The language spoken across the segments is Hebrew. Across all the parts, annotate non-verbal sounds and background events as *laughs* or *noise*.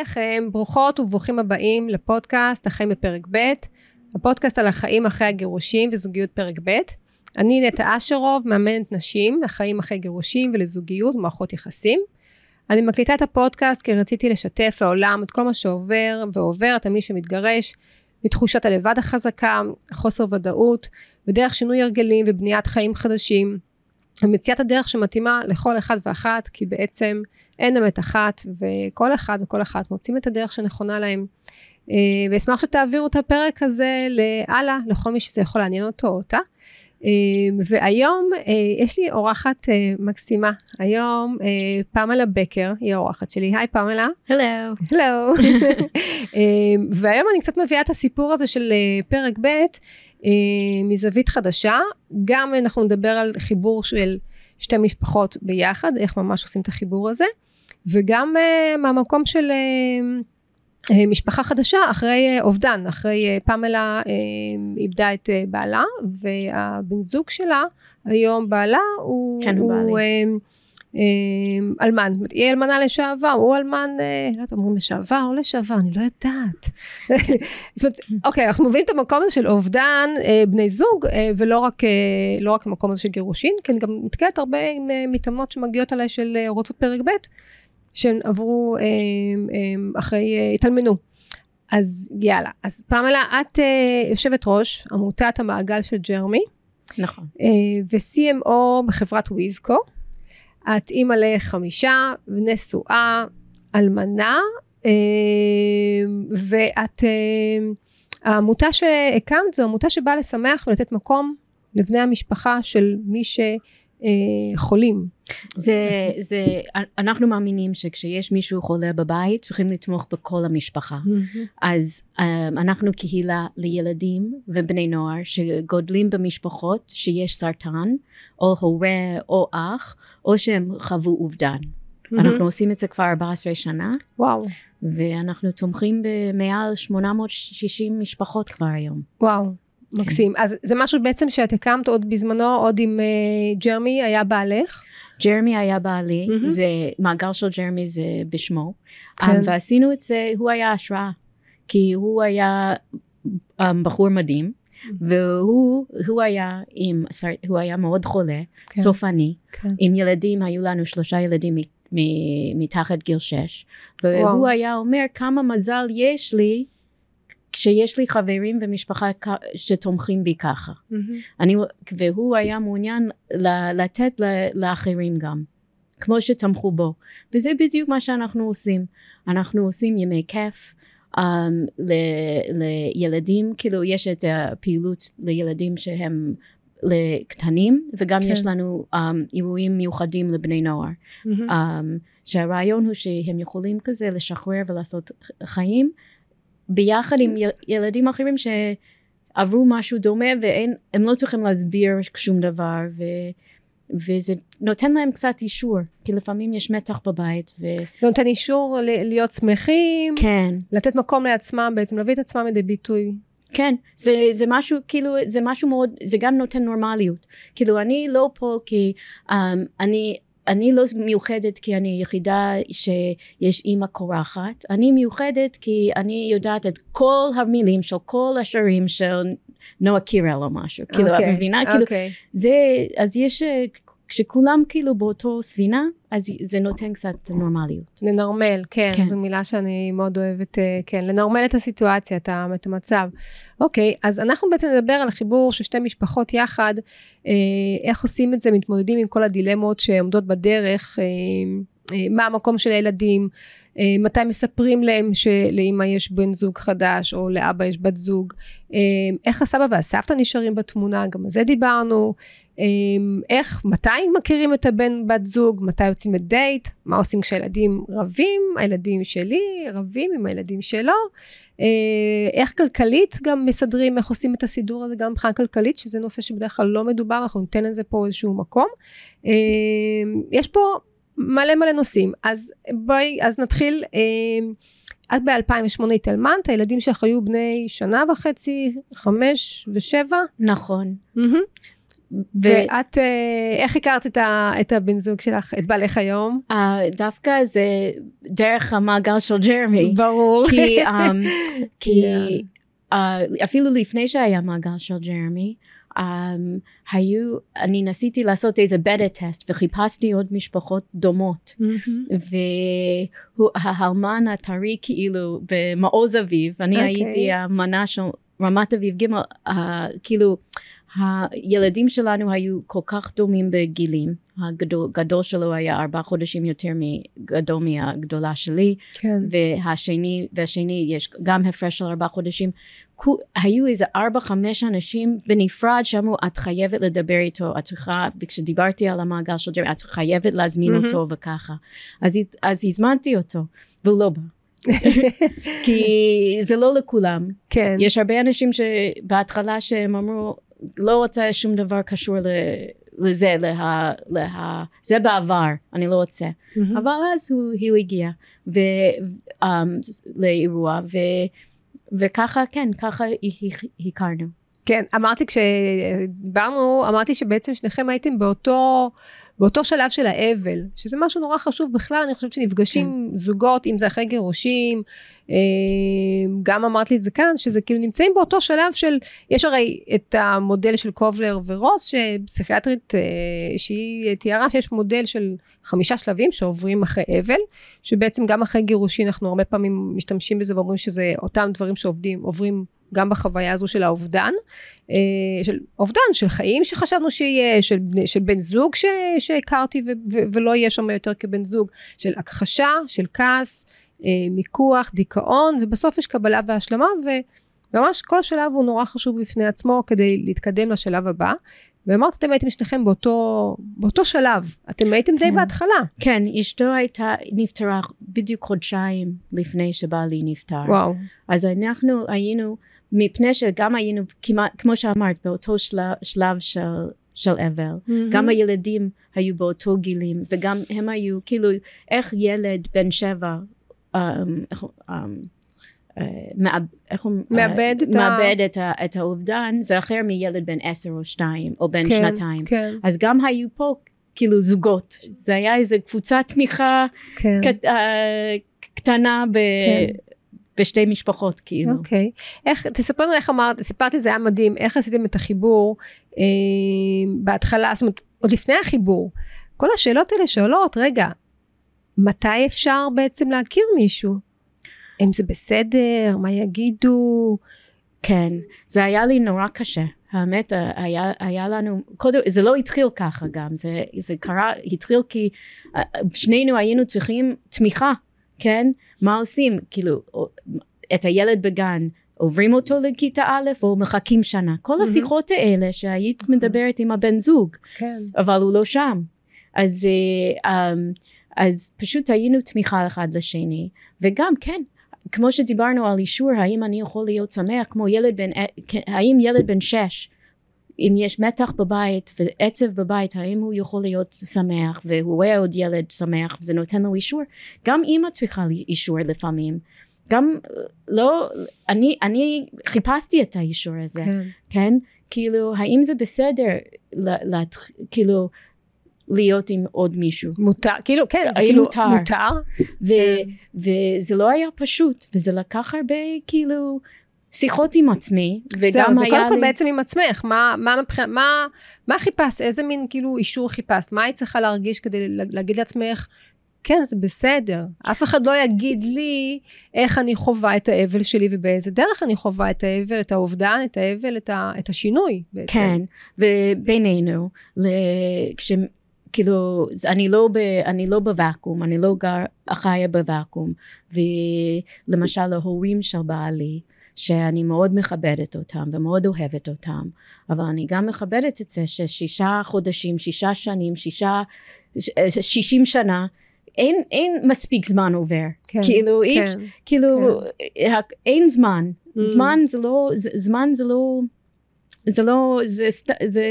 לכם, ברוכות וברוכים הבאים לפודקאסט החיים בפרק ב', הפודקאסט על החיים אחרי הגירושים וזוגיות פרק ב'. אני נטע אשרוב, מאמנת נשים לחיים אחרי גירושים ולזוגיות ומערכות יחסים. אני מקליטה את הפודקאסט כי רציתי לשתף לעולם את כל מה שעובר ועובר את מי שמתגרש, מתחושת הלבד החזקה, חוסר ודאות, ודרך שינוי הרגלים ובניית חיים חדשים, ומציאת הדרך שמתאימה לכל אחד ואחת, כי בעצם אין אמת אחת, וכל אחד וכל אחת מוצאים את הדרך שנכונה להם. אה, ואשמח שתעבירו את הפרק הזה הלאה, לכל מי שזה יכול לעניין אותו או אותה. אה, והיום אה, יש לי אורחת מקסימה, היום פמלה בקר היא האורחת שלי, היי פמלה. *laughs* הלו. הלו. והיום אני קצת מביאה את הסיפור הזה של פרק ב' מזווית חדשה, גם אנחנו נדבר על חיבור של שתי משפחות ביחד, איך ממש עושים את החיבור הזה. וגם uh, מהמקום של uh, משפחה חדשה אחרי אובדן, אחרי פמלה איבדה את בעלה והבן זוג שלה היום בעלה הוא, כן, הוא, הוא אלמן, היא אלמנה לשעבר, הוא אלמן, לא יודעת, אומרים לשעבר, לא לשעבר, אני לא יודעת. *laughs* זאת אומרת, אוקיי, אנחנו מביאים את המקום הזה של אובדן בני זוג, ולא רק, לא רק המקום הזה של גירושין, כי אני גם נתקלת הרבה עם מתאמנות שמגיעות עליי של רוצות פרק ב', שהם עברו אה, אה, אחרי, אה, התאלמנו. אז יאללה, אז פמלה, את יושבת ראש עמותת המעגל של ג'רמי. נכון. ו-CMO בחברת וויזקו. את אימא לחמישה, נשואה, אלמנה, ואת, העמותה שהקמת זו עמותה שבאה לשמח ולתת מקום לבני המשפחה של מי ש... אה, חולים. זה, זה, אנחנו מאמינים שכשיש מישהו חולה בבית צריכים לתמוך בכל המשפחה. אז um, אנחנו קהילה לילדים ובני נוער שגודלים במשפחות שיש סרטן, או הורה או אח, או שהם חוו אובדן. אנחנו עושים את זה כבר 14 שנה. וואו. ואנחנו תומכים במעל 860 משפחות כבר היום. וואו. מקסים. אז זה משהו בעצם שאת הקמת עוד בזמנו, עוד עם uh, ג'רמי, היה בעלך? ג'רמי היה בעלי, mm-hmm. זה, מעגל של ג'רמי זה בשמו. כן. Um, ועשינו את זה, הוא היה השראה. כי הוא היה um, בחור מדהים. והוא היה עם, הוא היה מאוד חולה, כן. סופני, כן. עם ילדים, היו לנו שלושה ילדים מתחת גיל שש, והוא וואו. היה אומר כמה מזל יש לי כשיש לי חברים ומשפחה שתומכים בי ככה. Mm-hmm. אני, והוא היה מעוניין לתת לאחרים גם, כמו שתמכו בו. וזה בדיוק מה שאנחנו עושים. אנחנו עושים ימי כיף. Um, ל, לילדים, כאילו יש את הפעילות לילדים שהם לקטנים, וגם כן. יש לנו um, אירועים מיוחדים לבני נוער. Mm-hmm. Um, שהרעיון הוא שהם יכולים כזה לשחרר ולעשות חיים ביחד עם ילדים אחרים שעברו משהו דומה והם לא צריכים להסביר שום דבר ו, וזה נותן להם קצת אישור כי לפעמים יש מתח בבית. ו... זה נותן אישור להיות שמחים, כן. לתת מקום לעצמם בעצם להביא את עצמם לידי ביטוי. כן, זה, זה משהו, כאילו, זה משהו מאוד, זה גם נותן נורמליות. כאילו, אני לא פה כי um, אני, אני לא מיוחדת כי אני יחידה שיש אימא קורחת, אני מיוחדת כי אני יודעת את כל המילים של כל השירים של נועה קירל או משהו, okay, כאילו את אוקיי, מבינה? Okay. כאילו אוקיי. זה, אז יש כשכולם כאילו באותו ספינה, אז זה נותן קצת נורמליות. לנרמל, כן, כן. זו מילה שאני מאוד אוהבת, אה, כן, לנרמל את הסיטואציה, את, את המצב. אוקיי, אז אנחנו בעצם נדבר על החיבור של שתי משפחות יחד, אה, איך עושים את זה, מתמודדים עם כל הדילמות שעומדות בדרך, אה, מה המקום של הילדים, אה, מתי מספרים להם שלאמא יש בן זוג חדש או לאבא יש בת זוג, אה, איך הסבא והסבתא נשארים בתמונה, גם על זה דיברנו, אה, איך, מתי מכירים את הבן בת זוג, מתי יוצאים לדייט, מה עושים כשהילדים רבים, הילדים שלי רבים עם הילדים שלו, איך כלכלית גם מסדרים, איך עושים את הסידור הזה גם מבחינה כלכלית, שזה נושא שבדרך כלל לא מדובר, אנחנו ניתן לזה פה איזשהו מקום. יש פה מלא מלא נושאים. אז בואי, אז נתחיל. אה, את ב-2008 התאלמנת, הילדים שלך היו בני שנה וחצי, חמש ושבע? נכון. Mm-hmm. ואת, אה, איך הכרת את, ה, את הבן זוג שלך, את בעלך היום? Uh, דווקא זה דרך המעגל של ג'רמי. ברור. כי, um, *laughs* כי yeah. uh, אפילו לפני שהיה מעגל של ג'רמי, um, היו, אני ניסיתי לעשות איזה בטה טסט וחיפשתי עוד משפחות דומות. Mm-hmm. והאלמן הטרי כאילו במעוז אביב, אני okay. אוקיי. הייתי המנה של רמת אביב ג', uh, כאילו הילדים שלנו היו כל כך דומים בגילים, הגדול שלו היה ארבעה חודשים יותר גדול מהגדולה שלי, כן. והשני, והשני יש גם הפרש של ארבעה חודשים, היו איזה ארבע חמש אנשים בנפרד שאמרו את חייבת לדבר איתו, את צריכה, וכשדיברתי על המעגל של ג'רי, את חייבת להזמין mm-hmm. אותו וככה, אז, אז הזמנתי אותו, והוא לא בא. *laughs* כי זה לא לכולם. כן. יש הרבה אנשים שבהתחלה שהם אמרו לא רוצה שום דבר קשור לזה, לה, לה, זה בעבר, אני לא רוצה. Mm-hmm. אבל אז הוא, הוא הגיע ו, um, לאירוע, ו, וככה, כן, ככה הכרנו. כן, אמרתי כשדיברנו, אמרתי שבעצם שניכם הייתם באותו... באותו שלב של האבל, שזה משהו נורא חשוב בכלל, אני חושבת שנפגשים כן. זוגות, אם זה אחרי גירושים, אה, גם אמרת לי את זה כאן, שזה כאילו נמצאים באותו שלב של, יש הרי את המודל של קובלר ורוס, שפסיכיאטרית אה, שהיא תיארה שיש מודל של חמישה שלבים שעוברים אחרי אבל, שבעצם גם אחרי גירושין אנחנו הרבה פעמים משתמשים בזה ואומרים שזה אותם דברים שעובדים, עוברים גם בחוויה הזו של האובדן, אה, של אובדן, של חיים שחשבנו שיהיה, של, של בן זוג ש, שהכרתי ו, ו, ולא יהיה שם יותר כבן זוג, של הכחשה, של כעס, אה, מיקוח, דיכאון, ובסוף יש קבלה והשלמה, וממש כל השלב הוא נורא חשוב בפני עצמו כדי להתקדם לשלב הבא. ואמרת אתם הייתם שניכם באותו, באותו שלב, אתם הייתם כן. די בהתחלה. כן, אשתו הייתה, נפטרה בדיוק חודשיים לפני שבעלי נפטר. וואו. אז אנחנו היינו מפני שגם היינו כמעט, כמו שאמרת, באותו שלב, שלב של, של אבל, mm-hmm. גם הילדים היו באותו גילים, וגם הם היו, כאילו, איך ילד בן שבע, um, איך, um, איך הוא מאבד, uh, את, מאבד ה... את, ה, את האובדן, זה אחר מילד בן עשר או שתיים, או בן כן, שנתיים. כן. אז גם היו פה כאילו זוגות, זה היה איזה קבוצת תמיכה כן. קט, uh, קטנה ב... כן. בשתי משפחות כאילו. אוקיי. Okay. איך, תספר לנו איך אמרת, סיפרת את זה היה מדהים, איך עשיתם את החיבור אה, בהתחלה, זאת אומרת, עוד לפני החיבור. כל השאלות האלה שואלות, רגע, מתי אפשר בעצם להכיר מישהו? אם זה בסדר, מה יגידו? כן, זה היה לי נורא קשה. האמת, היה, היה לנו, קודם, זה לא התחיל ככה גם, זה, זה קרה, התחיל כי אה, שנינו היינו צריכים תמיכה כן? מה עושים? כאילו, את הילד בגן, עוברים אותו לכיתה א' או מחכים שנה. כל השיחות האלה שהיית נכון. מדברת עם הבן זוג, כן. אבל הוא לא שם. אז, אה, אמ, אז פשוט היינו תמיכה אחד לשני, וגם כן, כמו שדיברנו על אישור, האם אני יכול להיות שמח כמו ילד בן, אה, כן, האם ילד בן שש אם יש מתח בבית ועצב בבית, האם הוא יכול להיות שמח והוא רואה עוד ילד שמח וזה נותן לו אישור? גם אימא צריכה אישור לפעמים. גם לא, אני, אני חיפשתי את האישור הזה, כן? כן? כאילו, האם זה בסדר, לה, לה, כאילו, להיות עם עוד מישהו. מותר, כאילו, כן, זה כאילו מותר. מותר. ו, כן. וזה לא היה פשוט, וזה לקח הרבה, כאילו, שיחות עם עצמי, וגם היה לי... זה קודם כל בעצם עם עצמך, מה, מה. מה, מה חיפשת, איזה מין כאילו אישור חיפשת, מה היית צריכה להרגיש כדי להגיד לעצמך, כן, זה בסדר. אף אחד לא יגיד לי איך אני חווה את האבל שלי ובאיזה דרך אני חווה את האבל, את האובדן, את האבל, את, ה, את השינוי בעצם. כן, ובינינו, כש... כאילו, אני לא, ב, אני לא בוואקום, אני לא גר, חיה בוואקום, ולמשל ההורים של בעלי, שאני מאוד מכבדת אותם ומאוד אוהבת אותם, אבל אני גם מכבדת את זה ששישה חודשים, שישה שנים, שישה, שישים שנה, אין, אין מספיק זמן עובר. כן, כאילו, כן, איש, כאילו, כן. אין זמן. Mm. זמן זה לא, זמן זה לא... זה לא, זה, זה, זה,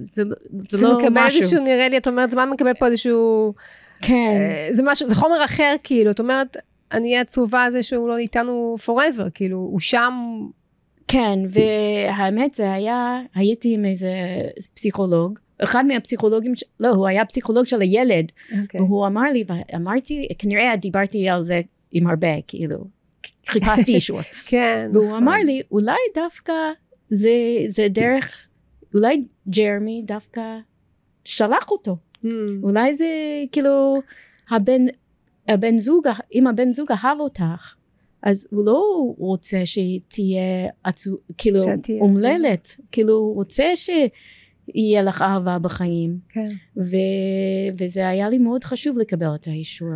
זה, זה לא משהו. זה מקבל איזשהו, נראה לי, את אומרת, זמן מקבל פה איזשהו... כן. אה, זה משהו, זה חומר אחר, כאילו, את אומרת, אני עצובה על זה שהוא לא איתנו forever, כאילו, הוא שם כן, והאמת זה היה, הייתי עם איזה פסיכולוג, אחד מהפסיכולוגים, לא, הוא היה פסיכולוג של הילד, Okay. והוא אמר לי, ואמרתי, כנראה דיברתי על זה עם הרבה, כאילו, חיפשתי *laughs* אישור. כן. והוא נכון. אמר לי, אולי דווקא זה, זה דרך, אולי ג'רמי דווקא שלח אותו. Mm. אולי זה כאילו הבן, הבן זוג, אם הבן זוג אהב אותך, אז הוא לא רוצה שהיא תהיה עצו, כאילו אומללת, כאילו הוא רוצה שיהיה לך אהבה בחיים, כן. ו, וזה היה לי מאוד חשוב לקבל את האישור.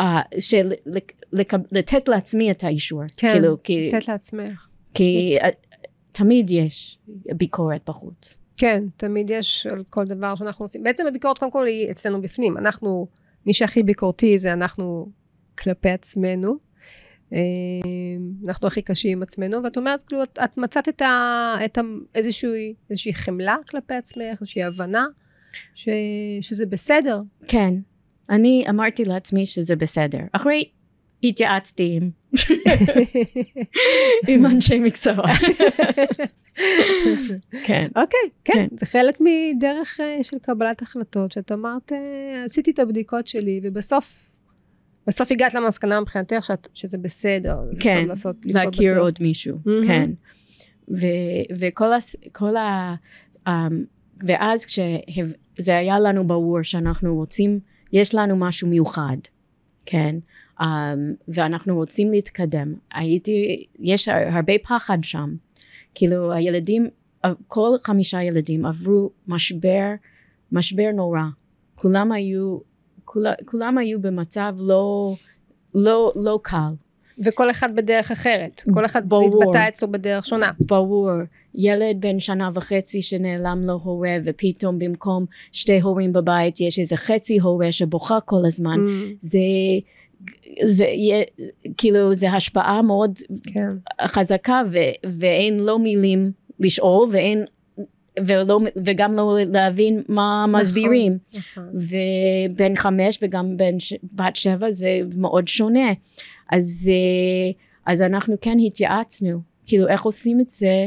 Uh, של לק, לק, לתת לעצמי את האישור, כן. כאילו, כי, לתת לעצמך. כי uh, תמיד יש ביקורת בחוץ. כן, תמיד יש על כל דבר שאנחנו עושים. בעצם הביקורת קודם כל היא אצלנו בפנים. אנחנו, מי שהכי ביקורתי זה אנחנו כלפי עצמנו. אה, אנחנו הכי קשים עם עצמנו, ואת אומרת, כאילו, את, את מצאת את, ה, את ה, איזושהי, איזושהי חמלה כלפי עצמך, איזושהי הבנה ש, שזה בסדר. כן, אני אמרתי לעצמי שזה בסדר. אחרי התייעצתי עם, *laughs* עם אנשי מקצוע. *laughs* *laughs* כן. אוקיי, כן, כן. זה חלק מדרך אה, של קבלת החלטות, שאת אמרת, אה, עשיתי את הבדיקות שלי, ובסוף, בסוף הגעת למסקנה מבחינתך שאת, שזה בסדר. כן, לעשות, להכיר. עוד מישהו, מהמם. כן. ו- וכל הס- כל ה... um, ואז כשזה היה לנו ברור שאנחנו רוצים, יש לנו משהו מיוחד, כן? Um, ואנחנו רוצים להתקדם. הייתי, יש הרבה פחד שם. כאילו הילדים, כל חמישה ילדים עברו משבר, משבר נורא. כולם היו, כולם, כולם היו במצב לא, לא, לא קל. וכל אחד בדרך אחרת. כל אחד ברור. התבטא אצלו בדרך שונה. ברור, ילד בן שנה וחצי שנעלם לו הורה ופתאום במקום שתי הורים בבית יש איזה חצי הורה שבוכה כל הזמן, Mm, זה, זה יהיה, כאילו זה השפעה מאוד כן. חזקה ו, ואין לו מילים לשאול ואין, ולא, וגם לא להבין מה נכון. מסבירים. נכון. ובן חמש וגם בן ש... בת שבע זה מאוד שונה אז אה, אז אנחנו כן התייעצנו כאילו איך עושים את זה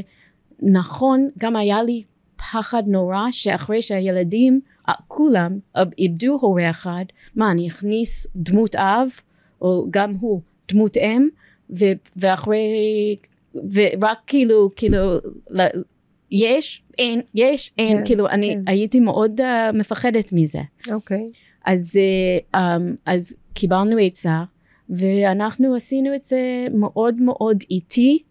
נכון גם היה לי פחד נורא שאחרי שהילדים כולם איבדו הורה אחד מה אני אכניס דמות אב או גם הוא דמות אם ו, ואחרי ורק כאילו כאילו ל- יש אין יש אין כן, כאילו אני כן. הייתי מאוד uh, מפחדת מזה אוקיי. אז, uh, um, אז קיבלנו עצה ואנחנו עשינו את זה מאוד מאוד איטי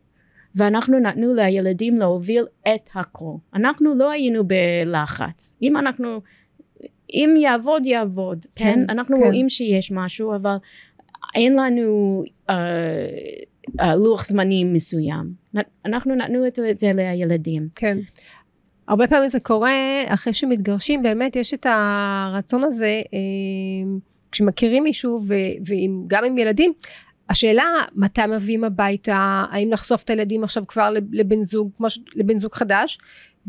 ואנחנו נתנו לילדים להוביל את הכל אנחנו לא היינו בלחץ אם אנחנו אם יעבוד יעבוד. כן, כן, אנחנו כן. רואים שיש משהו אבל אין לנו uh, uh, לוח זמנים מסוים. אנחנו נתנו את זה לילדים. כן. הרבה פעמים זה קורה אחרי שמתגרשים, באמת יש את הרצון הזה, אה, כשמכירים מישהו, ו- ועם, גם עם ילדים, השאלה מתי מביאים הביתה, האם לחשוף את הילדים עכשיו כבר לב- לבן זוג, לבן זוג חדש,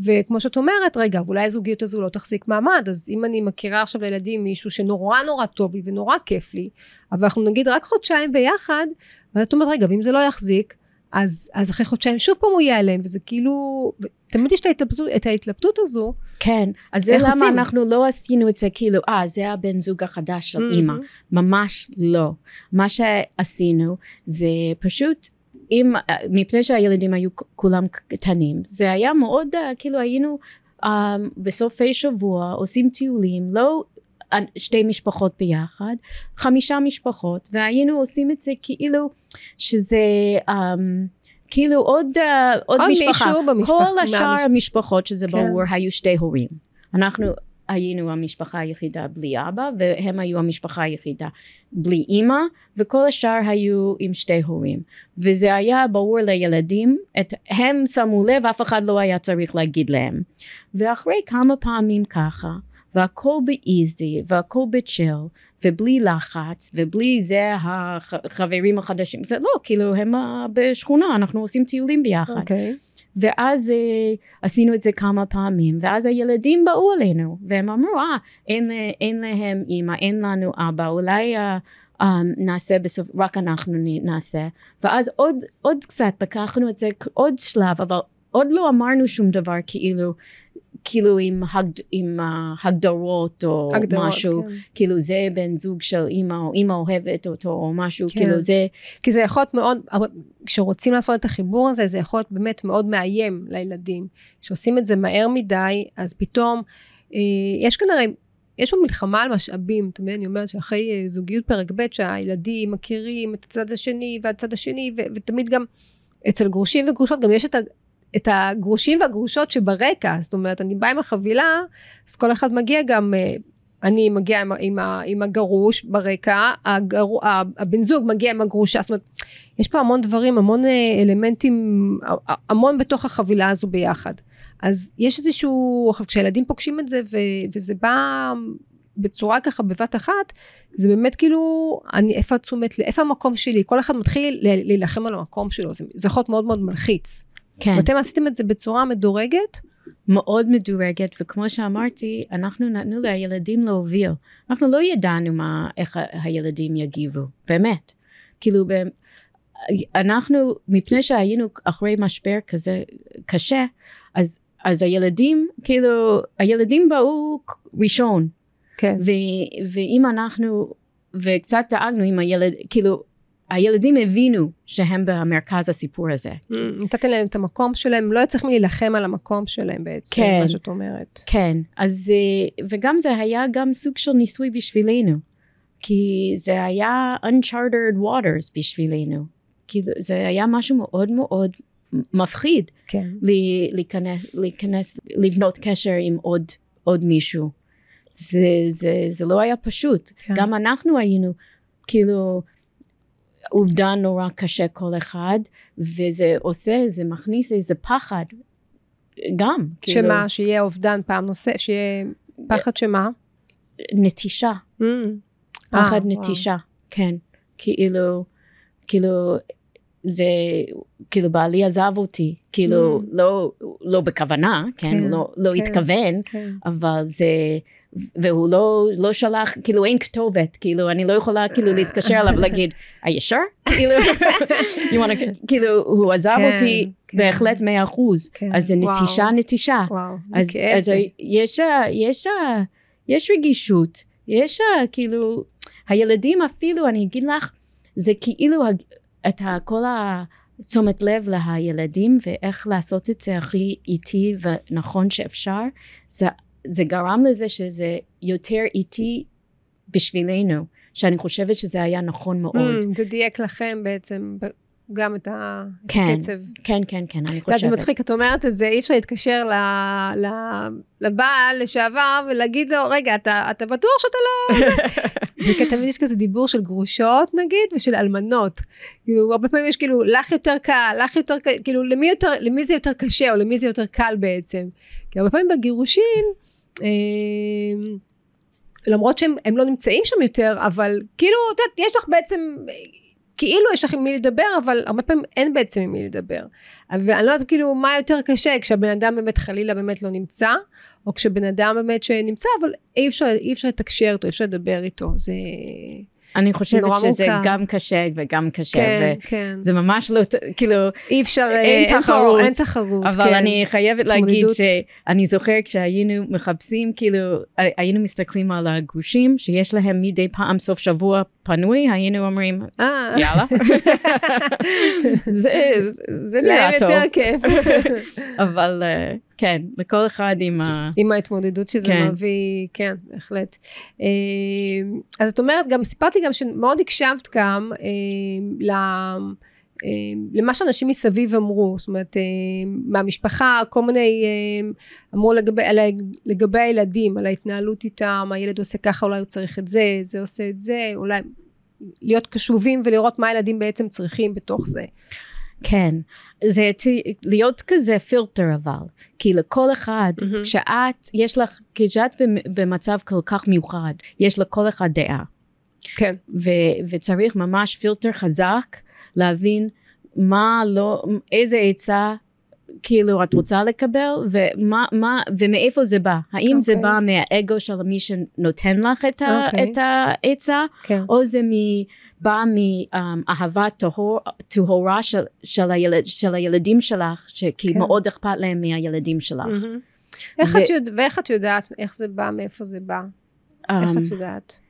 וכמו שאת אומרת, רגע, אולי הזוגיות הזו לא תחזיק מעמד, אז אם אני מכירה עכשיו לילדים מישהו שנורא נורא טוב לי ונורא כיף לי, אבל אנחנו נגיד רק חודשיים ביחד, ואת אומרת, רגע, ואם זה לא יחזיק, אז, אז אחרי חודשיים שוב פעם הוא ייעלם, וזה כאילו, תמיד יש את ההתלבטות, את ההתלבטות הזו. כן אז זה למה עושים? אנחנו לא עשינו את זה כאילו אה זה הבן זוג החדש של אימא ממש לא. מה שעשינו זה פשוט אם מפני שהילדים היו כולם קטנים זה היה מאוד uh, כאילו היינו uh, בסופי שבוע עושים טיולים לא שתי משפחות ביחד חמישה משפחות והיינו עושים את זה כאילו שזה um, כאילו עוד, uh, עוד, עוד משפחה. כל השאר המשפחות שזה כן. ברור היו שתי הורים אנחנו היינו המשפחה היחידה בלי אבא והם היו המשפחה היחידה בלי אימא וכל השאר היו עם שתי הורים. וזה היה ברור לילדים את, הם שמו לב אף אחד לא היה צריך להגיד להם. ואחרי כמה פעמים ככה והכל באיזי והכל בצ'יל ובלי לחץ ובלי זה החברים החדשים זה לא כאילו הם בשכונה אנחנו עושים טיולים ביחד. אוקיי. ואז אה, עשינו את זה כמה פעמים ואז הילדים באו אלינו והם אמרו אה אין, ל- אין להם אימא אין לנו אבא אולי אה, um, נעשה בסוף, רק אנחנו נעשה, ואז עוד, עוד קצת לקחנו את זה עוד שלב, אבל עוד לא אמרנו שום דבר כאילו, כאילו עם, הג, עם הגדרות או הגדרות, משהו, כן. כאילו זה בן זוג של אימא או אימא אוהבת אותו או משהו, כן. כאילו זה, כי זה יכול להיות מאוד, כשרוצים לעשות את החיבור הזה, זה יכול להיות באמת מאוד מאיים לילדים. כשעושים את זה מהר מדי, אז פתאום, אה, יש הרי, יש פה מלחמה על משאבים, אתה מבין? אני אומרת שאחרי אה, זוגיות פרק ב', שהילדים מכירים את הצד השני והצד השני, ו- ותמיד גם אצל גרושים וגרושות, גם יש את. את הגרושים והגרושות שברקע, זאת אומרת, אני באה עם החבילה, אז כל אחד מגיע גם, אה, אני מגיעה עם, עם, עם הגרוש ברקע, הגר, הבן זוג מגיע עם הגרושה, זאת אומרת, יש פה המון דברים, המון אה, אלמנטים, המון בתוך החבילה הזו ביחד. אז יש איזשהו, עכשיו כשהילדים פוגשים את זה ו, וזה בא בצורה ככה בבת אחת, זה באמת כאילו, אני, איפה התשומת, איפה המקום שלי? כל אחד מתחיל להילחם על המקום שלו, זה, זה יכול להיות מאוד מאוד מלחיץ. כן. ואתם עשיתם את זה בצורה מדורגת? מאוד מדורגת וכמו שאמרתי אנחנו נתנו לילדים להוביל אנחנו לא ידענו מה איך הילדים יגיבו באמת כאילו אנחנו מפני שהיינו אחרי משבר כזה קשה אז אז הילדים כאילו הילדים באו ראשון כן. ו- ואם אנחנו וקצת דאגנו עם הילד כאילו הילדים הבינו שהם במרכז הסיפור הזה נתתם להם את המקום שלהם, לא צריכים להילחם על המקום שלהם בעצם, כן. מה שאת אומרת. כן, אז אה, וגם זה היה גם סוג של ניסוי בשבילנו, כי זה היה uncharted waters בשבילנו, כאילו זה היה משהו מאוד מאוד מפחיד כן. להיכנס, להיכנס, לבנות קשר עם עוד, עוד מישהו. זה, זה, זה לא היה פשוט, כן. גם אנחנו היינו כאילו אובדן נורא קשה כל אחד, וזה עושה, זה מכניס איזה פחד גם, כאילו שמה, שיהיה אובדן פעם נוספת, שיהיה פחד שמה? נטישה. Mm. פחד אה, וואו. נטישה, כן. כאילו, כאילו, זה, כאילו בעלי עזב אותי, כאילו, Mm. לא, לא בכוונה, כן, כן, לא, לא כן. התכוון, כן. אבל זה, והוא לא, לא שלח, כאילו אין כתובת, כאילו, אני לא יכולה כאילו להתקשר אליו ולהגיד, are you sure? *laughs* כאילו, you wanna, כאילו, הוא עזב כן, אותי כן. בהחלט מאה אחוז, כן, אז זה וואו. נטישה, נטישה. וואו, זה אז, כאב. אז זה. יש, יש, יש רגישות, יש כאילו, הילדים אפילו, אני אגיד לך, זה כאילו את כל התשומת לב לילדים ואיך לעשות את זה הכי איטי ונכון שאפשר, זה, זה גרם לזה שזה יותר איטי בשבילנו, שאני חושבת שזה היה נכון מאוד. Mm, זה דייק לכם בעצם, גם את כן, הקצב. כן, כן, כן, אני יודעת, זה חושבת. מצחיק, את אומרת את זה, אי אפשר להתקשר ל- ל- לבעל לשעבר ולהגיד לו, רגע, אתה, אתה בטוח שאתה לא... זה *laughs* כי תמיד יש כזה דיבור של גרושות נגיד, ושל אלמנות. כאילו, הרבה פעמים יש כאילו, לך יותר קל, לך יותר קל, כאילו, למי, יותר, למי זה יותר קשה, או למי זה יותר קל בעצם. כי הרבה פעמים בגירושים, אה, למרות שהם הם לא נמצאים שם יותר, אבל כאילו, את יודעת, יש לך בעצם, כאילו יש לך עם מי לדבר, אבל הרבה פעמים אין בעצם עם מי לדבר. ואני לא יודעת כאילו מה יותר קשה, כשהבן אדם באמת חלילה באמת לא נמצא, או כשבן אדם באמת שנמצא, אבל אי אפשר, אי אפשר לתקשר איתו, אי אפשר לדבר איתו, זה... אני חושבת שזה מורכב. גם קשה וגם קשה. כן, כן. זה ממש לא, כאילו, אי אפשר, אין פה- תחרות. אין תחרות, אבל כן. אני חייבת להגיד. שאני זוכר כשהיינו מחפשים, כאילו, היינו מסתכלים על הגרושים, שיש להם מדי פעם סוף שבוע פנוי, היינו אומרים, אה, יאללה. *laughs* זה, זה נראה להם טוב. יותר כיף. *laughs* אבל אה, כן, לכל אחד עם ה... עם ההתמודדות שזה כן. מביא, כן, בהחלט. אה, אז את אומרת, גם סיפרת לי גם שמאוד הקשבת גם אה, ל... אה, למה שאנשים מסביב אמרו, זאת אומרת, מהמשפחה, כל מיני, אמרו לגבי, לגבי הילדים, על ההתנהלות איתם, הילד עושה ככה, אולי הוא צריך את זה, זה עושה את זה, אולי להיות קשובים ולראות מה הילדים בעצם צריכים בתוך זה. כן, זה להיות כזה פילטר אבל, כי לכל אחד, מהמם. כשאת, יש לך, כשאת במ- במצב כל כך מיוחד, יש לכל אחד דעה. כן. ו- וצריך ממש פילטר חזק להבין מה לא, איזה עצה כאילו את רוצה לקבל ומה מה ומאיפה זה בא האם okay. זה אוקיי. בא מהאגו של מי שנותן לך את, ה, אוקיי. את העצה כן. או זה מ, בא מאהבה טהור, טהורה של, של, הילד, של הילדים שלך שכי כן. מאוד אכפת להם מהילדים שלך. מהמם. איך ו- את יודע- ואיך את יודעת איך זה בא, מאיפה זה בא? איך אמ, את יודעת?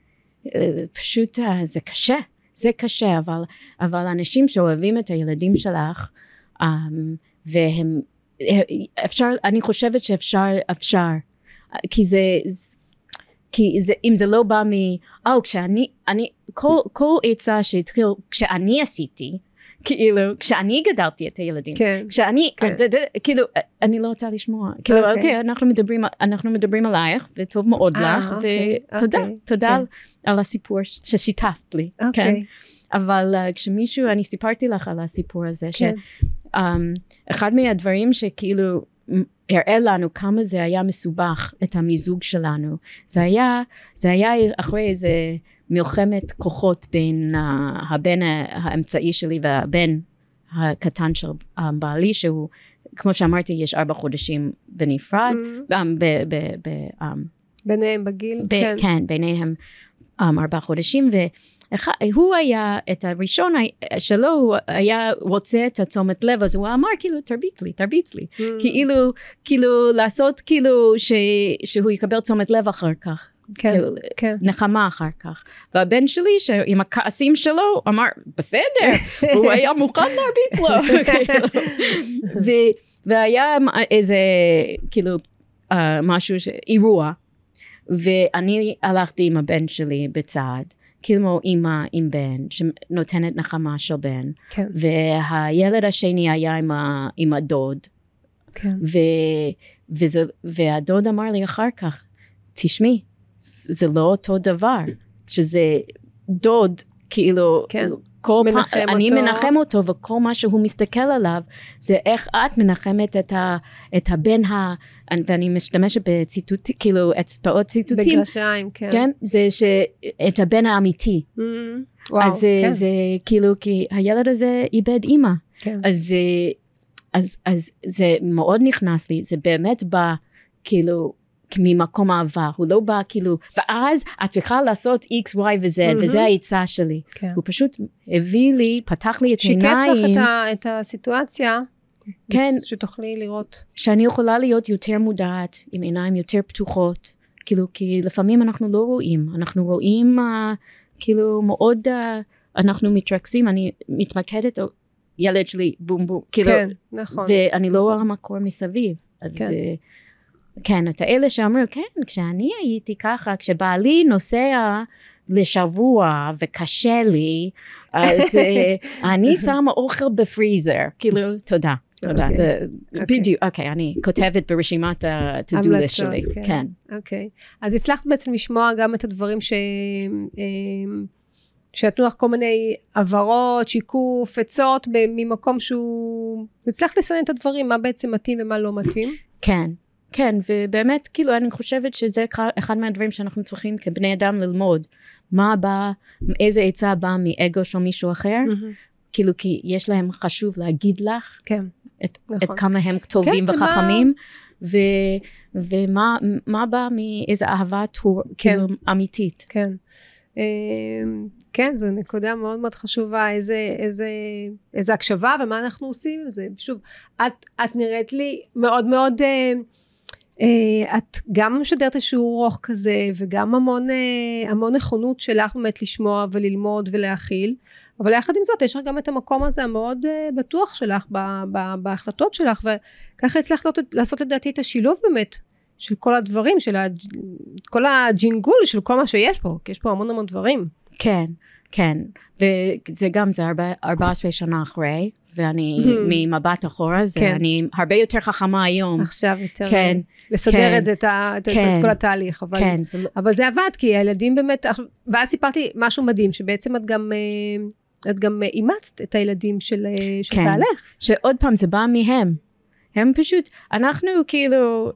אה, פשוט אה, זה קשה, זה קשה, אבל, אבל אנשים שאוהבים את הילדים שלך, um, והם, אה, אפשר, אני חושבת שאפשר, אפשר, כי זה, כי זה, אם זה לא בא מ, או, כשאני, אני, כל, כל עצה שהתחיל, כשאני עשיתי, כאילו, כשאני גדלתי את הילדים, כן. כשאני, כן. ד- ד- כאילו, אני לא רוצה לשמוע, כאילו, אוקיי. אוקיי, אנחנו מדברים, אנחנו מדברים עלייך, וטוב מאוד אה, לך, אוקיי, ותודה, אוקיי, תודה כן. על- הסיפור ששיתפת לי, כן, אוקיי. אבל uh, כשמישהו, אני סיפרתי לך על הסיפור הזה, כן. שאחד מהדברים שכאילו הראה לנו כמה זה היה מסובך, את המיזוג שלנו, זה היה, זה היה אחרי איזה מלחמת כוחות בין uh, הבן האמצעי שלי והבן הקטן של בעלי, שהוא, כמו שאמרתי, יש ארבע חודשים בנפרד, Mhm. um, ב, ב, ב, um, ביניהם בגיל? ב- כן. כן, ביניהם um, ארבעה חודשים, והוא היה, את הראשון ה- שלו, הוא היה רוצה את התשומת לב, אז הוא אמר כאילו, תרביץ לי, תרביץ לי. Mhm. כאילו, כאילו, לעשות כאילו, ש, שהוא יקבל תשומת לב אחר כך. כן, כאילו, כן. נחמה אחר כך. והבן שלי, שעם הכעסים שלו, אמר, בסדר, *laughs* והוא היה מוכן להרביץ לו. *laughs* כאילו. ו- והיה איזה, כאילו, אה, משהו, ש- אירוע, ואני הלכתי עם הבן שלי בצד, כאילו אימא עם בן, שנותנת נחמה של בן, כן, והילד השני היה עם, ה, עם הדוד, כן. ו, וזה, והדוד אמר לי אחר כך, תשמעי, זה לא אותו דבר, שזה דוד, כאילו, כן. כל מנחם פעם, אני אותו. מנחם אותו, וכל מה שהוא מסתכל עליו, זה איך את מנחמת את, ה, את הבן ה... ואני משתמשת בציטוט, כאילו, אצבעות ציטוטים, בגרשיים, כן. כן? זה שאת הבן האמיתי. Mhm. וואו, אז זה, כן. זה כאילו, כי הילד הזה איבד אימא. כן. אז, אה, אז, אז זה מאוד נכנס לי, זה באמת בא כאילו ממקום אהבה, הוא לא בא כאילו, ואז את צריכה לעשות x, y ו-z, מהמם. וזה העצה שלי. כן. הוא פשוט הביא לי, פתח לי את שיקף העיניים, לך את ה- את הסיטואציה, כן. שתוכלי לראות. שאני יכולה להיות יותר מודעת, עם עיניים יותר פתוחות, כאילו, כי לפעמים אנחנו לא רואים, אנחנו רואים uh, כאילו מאוד, uh, אנחנו מתרכזים, אני מתמקדת, ילד שלי, בום בום, כאילו, כן, נכון. ואני לא רואה מקור מסביב. אז כן. כן. כן, את האלה שאמרו, כן, כשאני הייתי ככה, כשבעלי נוסע לשבוע וקשה לי, אז אה, *laughs* אני שמה אוכל בפריזר. כאילו, תודה. תודה. אוקיי. אוקיי. בדיוק, אוקיי, אני כותבת ברשימת ה-to-do list שלי. כן. כן. אוקיי. אז הצלחת בעצם לשמוע גם את הדברים ש... אמ, שנתנו לך כל מיני הבהרות, שיקוף, עצות, ממקום שהוא... הצלחת לסנן את הדברים, מה בעצם מתאים ומה לא מתאים. כן, כן, ובאמת, כאילו, אני חושבת שזה אחד- מהדברים שאנחנו צריכים כבני אדם ללמוד. מה בא, איזה עצה באה מאגו של מישהו אחר, כאילו, כי יש להם חשוב להגיד לך כן, את, נכון. את כמה הם טובים כן, וחכמים, ו, ומה מה בא מאיזה אהבה טור, כן. כאילו אמיתית. כן. אמ, כן, זו נקודה מאוד מאוד חשובה, איזה, איזה, איזה הקשבה ומה אנחנו עושים עם זה. שוב, את, את נראית לי מאוד מאוד, אה, את גם משדרת איזשהו רוך כזה, וגם המון, אה, המון נכונות שלך באמת לשמוע וללמוד ולהכיל, אבל יחד עם זאת, יש לך גם את המקום הזה המאוד אה, בטוח שלך ב, ב, בהחלטות שלך, וככה הצלחת לעשות- לעשות לדעתי את השילוב באמת. של כל הדברים, של ה... כל הג'ינגול של כל מה שיש פה, כי יש פה המון המון דברים. כן, כן, וזה גם, זה הרבה, 14 שנה אחרי, ואני *laughs* ממבט אחורה, זה כן. אני הרבה יותר חכמה היום. עכשיו יותר כן, לסדר כן, את זה, את, את, כן. את כל התהליך. אבל, כן, אבל זה עבד, כי הילדים באמת, ואז סיפרתי משהו מדהים, שבעצם את גם, אה, את גם אה, אימצת את הילדים של, אה, של כן. בעלך. שעוד פעם זה בא מהם. הם פשוט, אנחנו כאילו,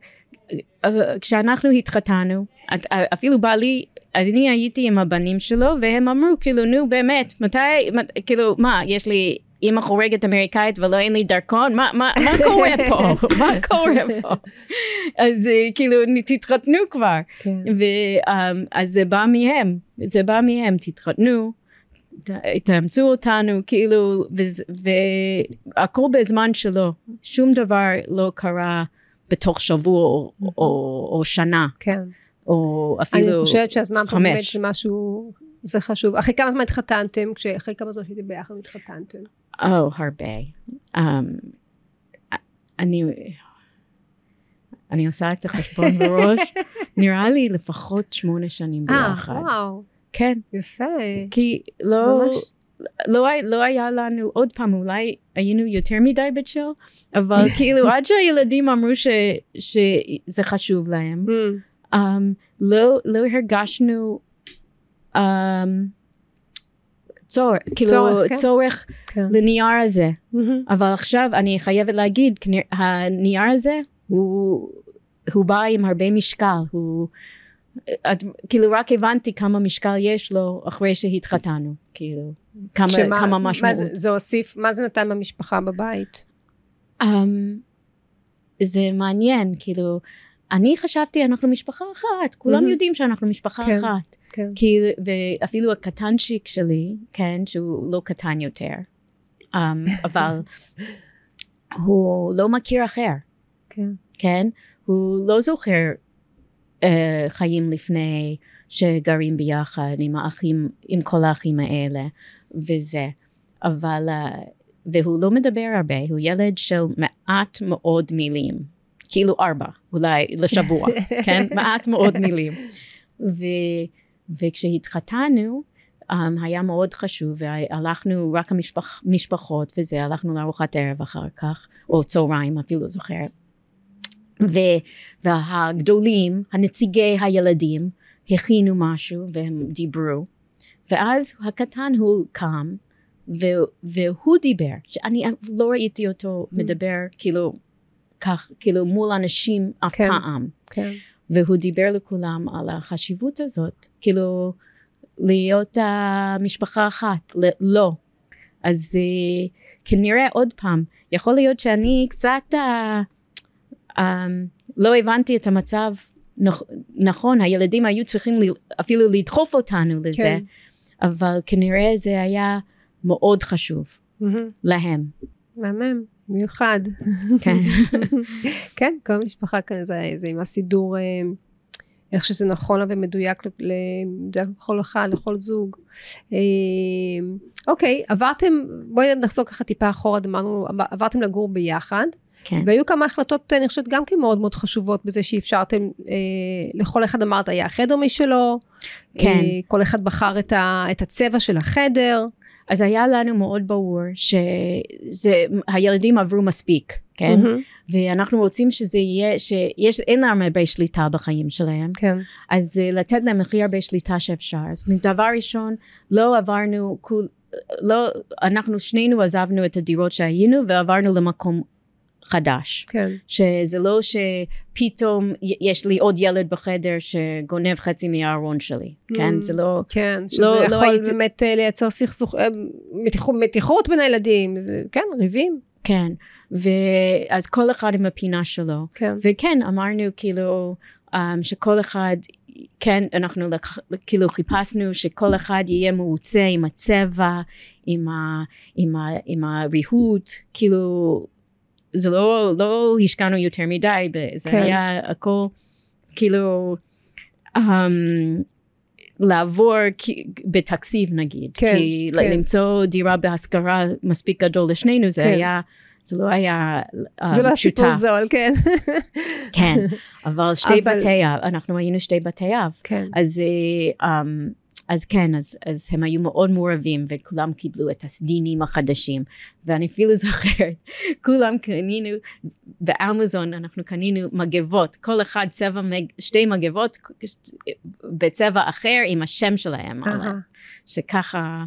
כשאנחנו התחתנו, אפילו בעלי, אני הייתי עם הבנים שלו, והם אמרו כאילו, נו באמת, מתי, מת- כאילו, מה, יש לי אימא חורגת אמריקאית ולא אין לי דרכון, מה, מה, מה קורה פה? *laughs* *laughs* מה קורה פה? אז אה, כאילו, תתחתנו כבר. כן. ואז זה בא מהם, זה בא מהם, תתחתנו, תאמצו אותנו, כאילו, והכל בזמן שלו. שום דבר לא קרה בתוך שבוע או, או, או שנה. כן. או אפילו חמש. אני חושבת שהזמן פה באמת זה משהו, זה חשוב. אחרי כמה זמן התחתנתם? אחרי כמה זמן שהייתם ביחד התחתנתם? Oh, הרבה. Um, אני, אני עושה את החשבון *laughs* בראש, נראה לי לפחות שמונה שנים אה, ביחד. אה, וואו. כן. יפה. כי לא... ממש... לא, לא היה לנו, עוד פעם, אולי היינו יותר מדי בצ'ל, אבל *laughs* כאילו עד שהילדים אמרו ש, שזה חשוב להם, mm. um, לא, לא הרגשנו um, צורך, כאילו צורך, כן. צורך כן. לנייר הזה. Mm-hmm. אבל עכשיו אני חייבת להגיד, הנייר הזה הוא, הוא בא עם הרבה משקל, הוא... את, כאילו רק הבנתי כמה משקל יש לו אחרי שהתחתנו, כאילו, כמה, שמה, כמה משמעות. מה זה, זה הוסיף, מה זה נתן במשפחה בבית? Um, זה מעניין, כאילו, אני חשבתי אנחנו משפחה אחת, כולם mm-hmm. יודעים שאנחנו משפחה כן, אחת. כן. כי, ואפילו הקטנצ'יק שלי, כן, שהוא לא קטן יותר, um, *laughs* אבל הוא לא מכיר אחר. כן. כן? הוא לא זוכר uh, חיים לפני שגרים ביחד עם האחים, עם כל האחים האלה וזה. אבל, uh, והוא לא מדבר הרבה, הוא ילד של מעט מאוד מילים. כאילו ארבע, אולי לשבוע, *laughs* כן? מעט מאוד מילים. ו, וכשהתחתנו, um, היה מאוד חשוב, והלכנו רק המשפחות וזה, הלכנו לארוחת ערב אחר כך, או צהריים, אפילו לא זוכרת. ו, והגדולים, הנציגי הילדים, הכינו משהו והם דיברו, ואז הקטן הוא קם, והוא דיבר, שאני לא ראיתי אותו מדבר כאילו כך, כאילו מול אנשים אף כן, פעם. כן. והוא דיבר לכולם על החשיבות הזאת, כאילו להיות המשפחה אחת, לא. אז uh, כנראה עוד פעם, יכול להיות שאני קצת uh, um, לא הבנתי את המצב נכ, נכון, הילדים היו צריכים אפילו לדחוף אותנו לזה, כן. אבל כנראה זה היה מאוד חשוב mm-hmm. להם. מהמם. מיוחד. כן. *laughs* כן, כל משפחה כאן זה, זה עם הסידור, אה, איך שזה נכון ומדויק לכל אחד, לכל זוג. אה, אוקיי, עברתם, בואי נחזור ככה טיפה אחורה, אמרנו, עברתם לגור ביחד. כן. והיו כמה החלטות, אני חושבת, גם כן מאוד מאוד חשובות בזה שאפשרתם, אה, לכל אחד אמרת, היה חדר משלו, כן. אה, כל אחד בחר את, ה, את הצבע של החדר. אז היה לנו מאוד ברור שהילדים עברו מספיק, כן? Mm-hmm. ואנחנו רוצים שזה יהיה, שיש, אין להם הרבה שליטה בחיים שלהם. כן. אז uh, לתת להם הכי הרבה שליטה שאפשר. אז דבר ראשון, לא עברנו, כול, לא, אנחנו שנינו עזבנו את הדירות שהיינו ועברנו למקום חדש. כן. שזה לא שפתאום יש לי עוד ילד בחדר שגונב חצי מהארון שלי, כן? Mm, זה לא... כן, שזה לא, לא יכול לא הייתי... באמת אה, לייצר סכסוך, אה, מתיחות, מתיחות בין הילדים, זה, כן, ריבים. כן, ואז כל אחד עם הפינה שלו. כן. וכן, אמרנו כאילו um, שכל אחד כן, אנחנו לק... כאילו חיפשנו שכל אחד יהיה מרוצה עם הצבע, עם, ה... עם, ה... עם הריהוט, כאילו זה לא, לא השקענו יותר מדי, זה כן. היה הכל כאילו um, לעבור בתקציב נגיד, כן, כי כן. למצוא דירה בהשכרה מספיק גדול לשנינו זה כן. היה זה לא היה um, זה לא סיפור זול, כן. *laughs* כן, אבל שתי אבל... בתי אב, אנחנו היינו שתי בתי אב. כן. אז um, אז כן, אז, אז הם היו מאוד מעורבים וכולם קיבלו את הסדינים החדשים ואני אפילו זוכרת, *laughs* כולם קנינו באמזון אנחנו קנינו מגבות, כל אחד צבע, מג, שתי מגבות בצבע אחר עם השם שלהם, uh-huh. שככה...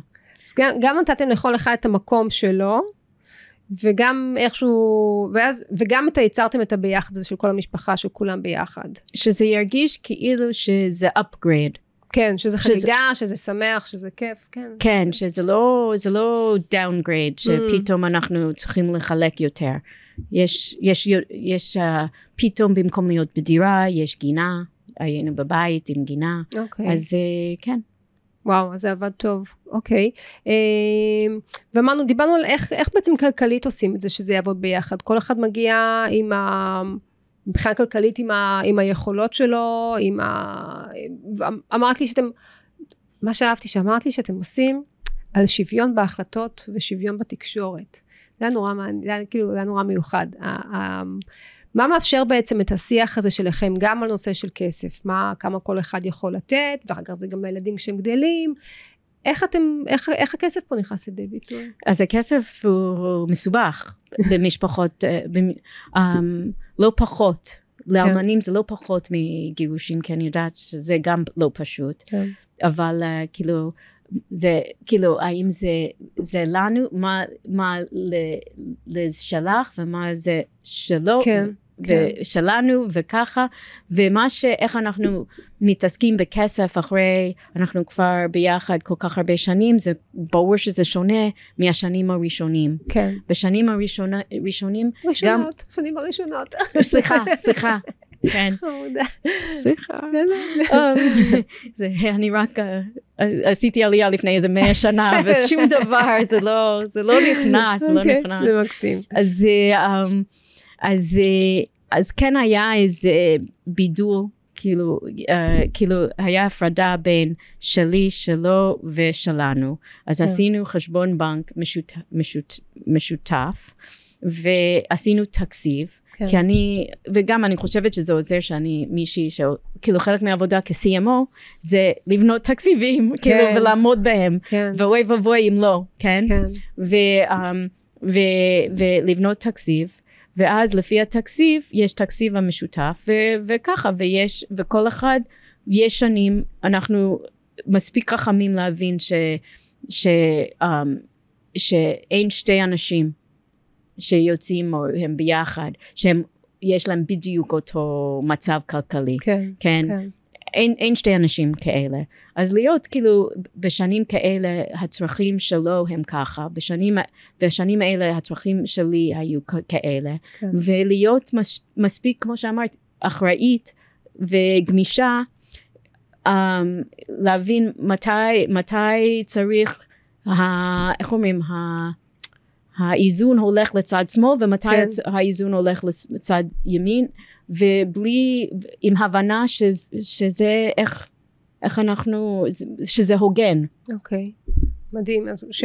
אז גם, גם נתתם לכל אחד את המקום שלו וגם איכשהו, ואז, וגם אתה יצרתם את הביחד הזה של כל המשפחה, של כולם ביחד. שזה ירגיש כאילו שזה upgrade. כן, שזה חגיגה, שזה שמח, שזה כיף, כן. כן, שזה לא, זה לא downgrade, שפתאום אנחנו צריכים לחלק יותר. יש, יש, יש uh, פתאום במקום להיות בדירה, יש גינה, היינו בבית עם גינה, אוקיי. אז uh, כן. וואו, אז זה עבד טוב, אוקיי. אה, ואמרנו, דיברנו על איך, איך בעצם כלכלית עושים את זה, שזה יעבוד ביחד. כל אחד מגיע עם ה... מבחינה כלכלית עם, ה, עם היכולות שלו, עם ה... אמרת לי שאתם, מה שאהבתי שאמרת לי שאתם עושים על שוויון בהחלטות ושוויון בתקשורת. זה היה נורא, זה היה, כאילו, זה היה נורא מיוחד. מה מאפשר בעצם את השיח הזה שלכם גם על נושא של כסף? מה, כמה כל אחד יכול לתת, ואחר כך זה גם לילדים כשהם גדלים. איך אתם, איך, איך הכסף פה נכנס לידי ביטוי? אז הכסף הוא מסובך במשפחות, um, לא פחות. כן. לאלמנים זה לא פחות מגירושים, כי אני יודעת שזה גם לא פשוט. כן. אבל uh, כאילו, זה כאילו האם זה זה לנו מה מה לשלח ומה זה שלו כן, ושלנו כן. וככה ומה שאיך אנחנו מתעסקים בכסף אחרי אנחנו כבר ביחד כל כך הרבה שנים זה ברור שזה שונה מהשנים הראשונים כן בשנים הראשונים ראשונות גם, שנים הראשונות סליחה סליחה כן. *laughs* חמודה. סליחה. אני רק אה, עשיתי עלייה לפני איזה מאה שנה *laughs* ושום דבר זה לא זה לא נכנס זה לא אוקיי, נכנס. זה מקסים. אז אה, אמ, אז אה, אז כן היה איזה בידול כאילו, uh, כאילו היה הפרדה בין שלי, שלו ושלנו. אז כן. עשינו חשבון בנק משות, משות, משותף ועשינו תקציב. כן. כי אני, וגם אני חושבת שזה עוזר שאני מישהי שכאילו חלק מהעבודה כ-CMO זה לבנות תקציבים, *laughs* כאילו, כן. כאילו, ולעמוד בהם. כן. ואוי ואבוי אם לא, כן? כן. ו, um, ו, ולבנות תקציב. ואז לפי התקציב יש תקציב המשותף ו- וככה ויש וכל אחד יש שנים אנחנו מספיק חכמים להבין ש, ש, um, שאין שתי אנשים שיוצאים או הם ביחד, שהם, יש להם בדיוק אותו מצב כלכלי. כן, כן. כן. אין, אין שתי אנשים כאלה. אז להיות כאילו בשנים כאלה הצרכים שלו הם ככה, בשנים, בשנים האלה הצרכים שלי היו כאלה, כן. ולהיות מס, מספיק כמו שאמרת אחראית וגמישה um, להבין מתי, מתי צריך, ה, איך אומרים, ה, האיזון הולך לצד שמאל ומתי כן. האיזון הולך לצד ימין ובלי עם הבנה שזה, שזה איך, איך אנחנו שזה הוגן. אוקיי okay. מדהים אז ש,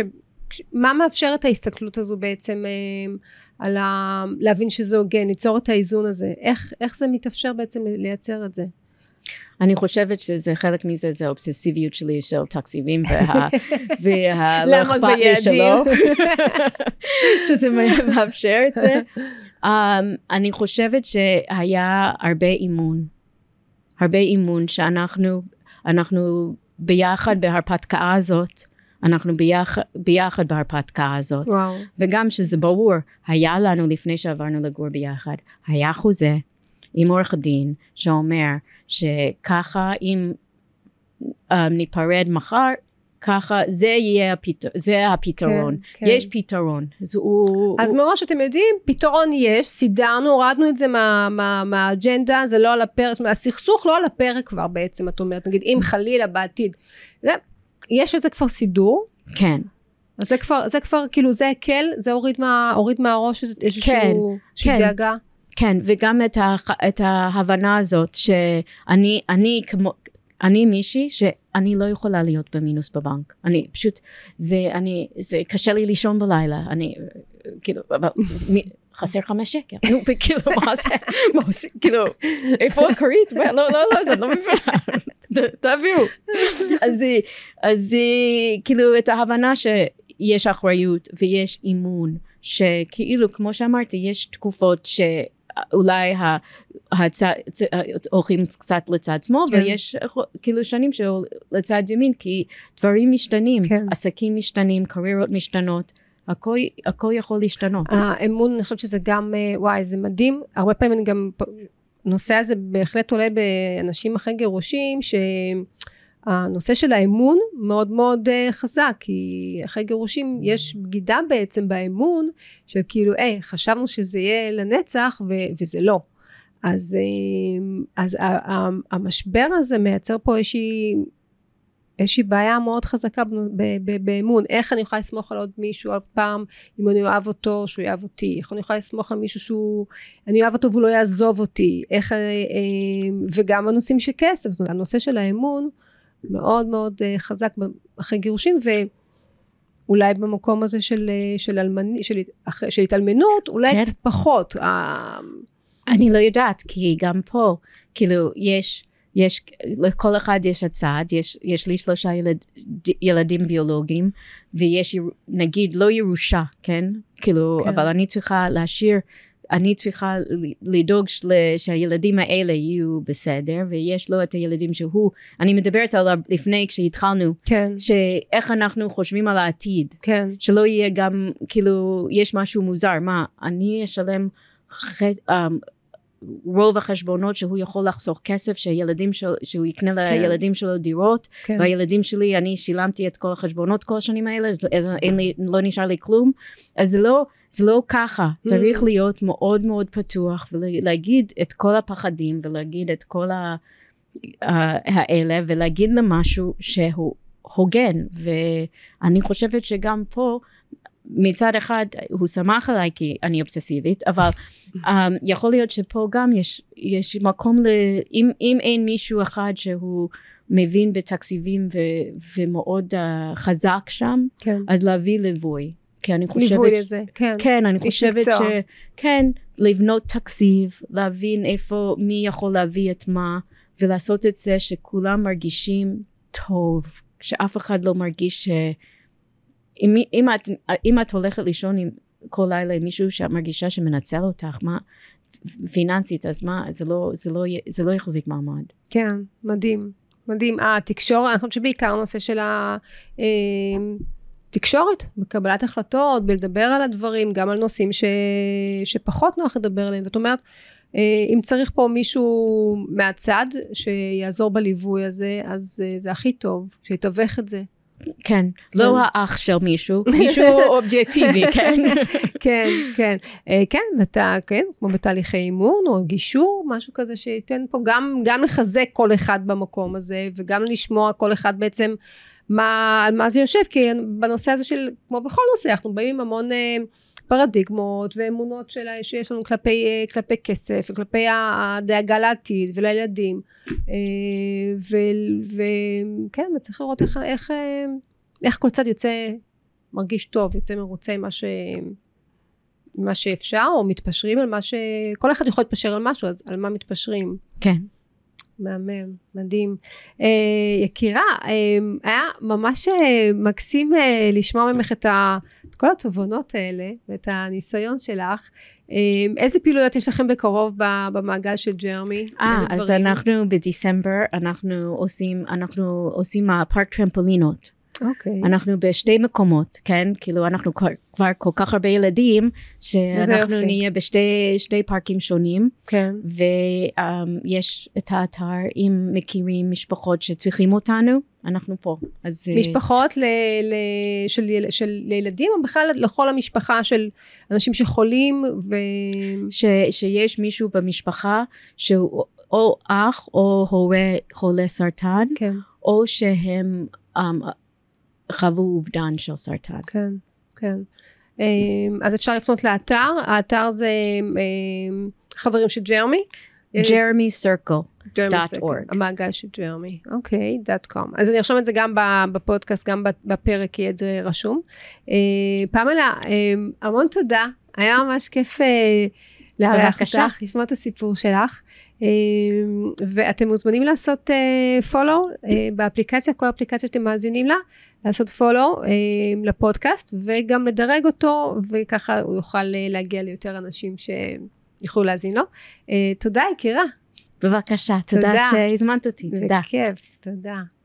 מה מאפשר את ההסתכלות הזו בעצם אה, על ה, להבין שזה הוגן ליצור את האיזון הזה איך, איך זה מתאפשר בעצם לייצר את זה אני חושבת שזה חלק מזה זה האובססיביות שלי של תקציבים *laughs* והלא אכפת לי שלו *laughs* שזה מאפשר את זה. um, *laughs* אני חושבת שהיה הרבה אימון. הרבה אימון שאנחנו אנחנו ביחד בהרפתקה הזאת. אנחנו ביחד, ביחד בהרפתקה הזאת. וואו. וגם שזה ברור, היה לנו לפני שעברנו לגור ביחד, היה חוזה עם עורך דין שאומר שככה אם um, ניפרד מחר ככה זה יהיה הפתר, זה הפתרון. כן, כן. יש פתרון. אז הוא אז הוא... מראש אתם יודעים פתרון יש סידרנו הורדנו את זה מה, מה, מהאג'נדה זה לא על הפרק הסכסוך לא על הפרק כבר בעצם את אומרת. נגיד אם חלילה בעתיד זה, יש איזה כבר סידור. כן. אז זה כבר זה כבר כאילו זה הקל זה הוריד, מה, הוריד מהראש איזשהו כן, כן. דאגה כן, וגם את, ה, את ההבנה הזאת שאני אני כמו, אני מישהי שאני לא יכולה להיות במינוס בבנק. אני פשוט, זה, אני, זה קשה לי לישון בלילה. אני, כאילו, אבל, מי, חסר חמש שקל. נו, *laughs* כאילו, מה זה, מה עושים, כאילו, איפה הכרית? לא, לא, לא, לא מבינה. תביאו. אז, כאילו, את ההבנה שיש אחריות ויש אימון. שכאילו כמו שאמרתי יש תקופות. אולי הולכים קצת לצד שמאל כן. ויש כאילו שנים שלצד ימין כי דברים משתנים, כן. עסקים משתנים, קריירות משתנות. הכל, הכל יכול להשתנות. האמון, אני חושבת שזה גם, אה, וואי, זה מדהים. הרבה פעמים אני גם, הנושא הזה בהחלט עולה באנשים אחרי גירושים, ש... הנושא של האמון מאוד מאוד uh, חזק, כי אחרי גירושים יש בגידה בעצם באמון, של כאילו, היי, חשבנו שזה יהיה לנצח, וזה לא. אז, אה, אז המשבר הזה מייצר פה איזושהי, איזושהי בעיה מאוד חזקה באמון. איך אני יכולה לסמוך על עוד מישהו עוד פעם, אם אני אוהב אותו, שהוא יאהב אותי? איך אני יכולה לסמוך על מישהו שהוא, אני אוהב אותו והוא לא יעזוב אותי? איך, אה, וגם הנושאים של כסף, זאת אומרת, הנושא של האמון מאוד מאוד אה, חזק אחרי גירושים, ואולי במקום הזה של, של, אלמני, של, של התאלמנות, אולי כן. קצת פחות. אני לא יודעת, כי גם פה, כאילו, יש, יש, לכל אחד יש הצד, יש, יש לי שלושה ילד, ילדים ביולוגיים, ויש, נגיד, לא ירושה, כן? כאילו, כן. אבל אני צריכה להשאיר, אני צריכה לדאוג שהילדים האלה יהיו בסדר, ויש לו את הילדים שהוא, אני מדברת עליו לפני כשהתחלנו, כן. שאיך אנחנו חושבים על העתיד, כן. שלא יהיה גם, כאילו, יש משהו מוזר, מה, אני אשלם חט, um, רוב החשבונות שהוא יכול לחסוך כסף שהילדים של, שהוא יקנה כן. לילדים שלו דירות כן. והילדים שלי אני שילמתי את כל החשבונות כל השנים האלה אז אין לי לא נשאר לי כלום אז זה לא זה לא ככה mm. צריך להיות מאוד מאוד פתוח ולהגיד את כל הפחדים ולהגיד את כל ה, האלה ולהגיד למשהו שהוא הוגן ואני חושבת שגם פה מצד אחד הוא שמח עליי כי אני אובססיבית אבל um, *laughs* יכול להיות שפה גם יש, יש מקום ל... אם, אם אין מישהו אחד שהוא מבין בתקציבים ו, ומאוד uh, חזק שם כן. אז להביא ליווי כי אני חושבת ליווי לזה כן כן אני חושבת ש... כן לבנות תקציב להבין איפה מי יכול להביא את מה ולעשות את זה שכולם מרגישים טוב שאף אחד לא מרגיש ש... אם, אם, את, אם את הולכת לישון עם כל לילה עם מישהו שאת מרגישה שמנצל אותך, מה, פיננסית, אז מה, זה לא, זה לא, זה לא יחזיק מעמד. כן, מדהים, מדהים. אה, התקשורת, אני חושבת שבעיקר הנושא של התקשורת, אה, בקבלת החלטות, בלדבר על הדברים, גם על נושאים ש, שפחות נוח לדבר עליהם. זאת אומרת, אה, אם צריך פה מישהו מהצד שיעזור בליווי הזה, אז אה, זה הכי טוב, שיתווך את זה. כן, לא כן. האח של מישהו, מישהו *laughs* אובייקטיבי, כן. *laughs* כן, כן. אה, כן, ואתה, כן, כמו בתהליכי אימון או גישור, משהו כזה שייתן פה גם לחזק כל אחד במקום הזה, וגם לשמוע כל אחד בעצם מה, על מה זה יושב, כי בנושא הזה של, כמו בכל נושא, אנחנו באים עם המון... אה, פרדיגמות ואמונות שלה, שיש לנו כלפי, אה, כלפי כסף וכלפי הדאגה לעתיד ולילדים. וכן וצריך לראות איך, איך, איך כל צד יוצא מרגיש טוב יוצא מרוצה מה, ש, מה שאפשר או מתפשרים על מה ש... כל אחד יכול להתפשר על משהו אז על מה מתפשרים? כן מהמם, מדהים. אה, יקירה, אה, היה ממש אה, מקסים אה, לשמוע ממך את, ה, את כל התובנות האלה ואת הניסיון שלך. אה, איזה פעילויות יש לכם בקרוב במעגל של ג'רמי? אה, אז אנחנו בדצמבר, אנחנו עושים, אנחנו עושים פארק טרמפולינות. אוקיי. Okay. אנחנו בשתי מקומות, כן? כאילו אנחנו כבר, כבר כל כך הרבה ילדים, שאנחנו נהיה בשתי פארקים שונים. כן. ויש um, את האתר, אם מכירים משפחות שצריכים אותנו, אנחנו פה. אז... אה, משפחות ל, ל, של, של לילדים, או בכלל לכל המשפחה של אנשים שחולים ו... ש, שיש מישהו במשפחה שהוא או אח או הורה חולה סרטן, כן. או שהם... Um, חוו אובדן של סרטן. כן, כן. אמ, אז אפשר לפנות לאתר, האתר זה אמ, חברים של ג'רמי? ג'רמי סרקל. המעגל של ג'רמי, אוקיי, דאט קום. אז אני ארשום את זה גם בפודקאסט, גם בפרק יהיה את זה רשום. אה, פמלה, אמ, המון תודה, היה ממש כיף אה, לארח אותך, לשמוע את הסיפור שלך. ואתם מוזמנים לעשות פולו אה, באפליקציה, כל אפליקציה שאתם מאזינים לה, לעשות פולו אה, לפודקאסט וגם לדרג אותו וככה הוא יוכל אה, להגיע ליותר אנשים שיוכלו להאזין לו. אה, תודה יקירה. בבקשה, תודה, תודה שהזמנת אותי, תודה. בכיף, תודה.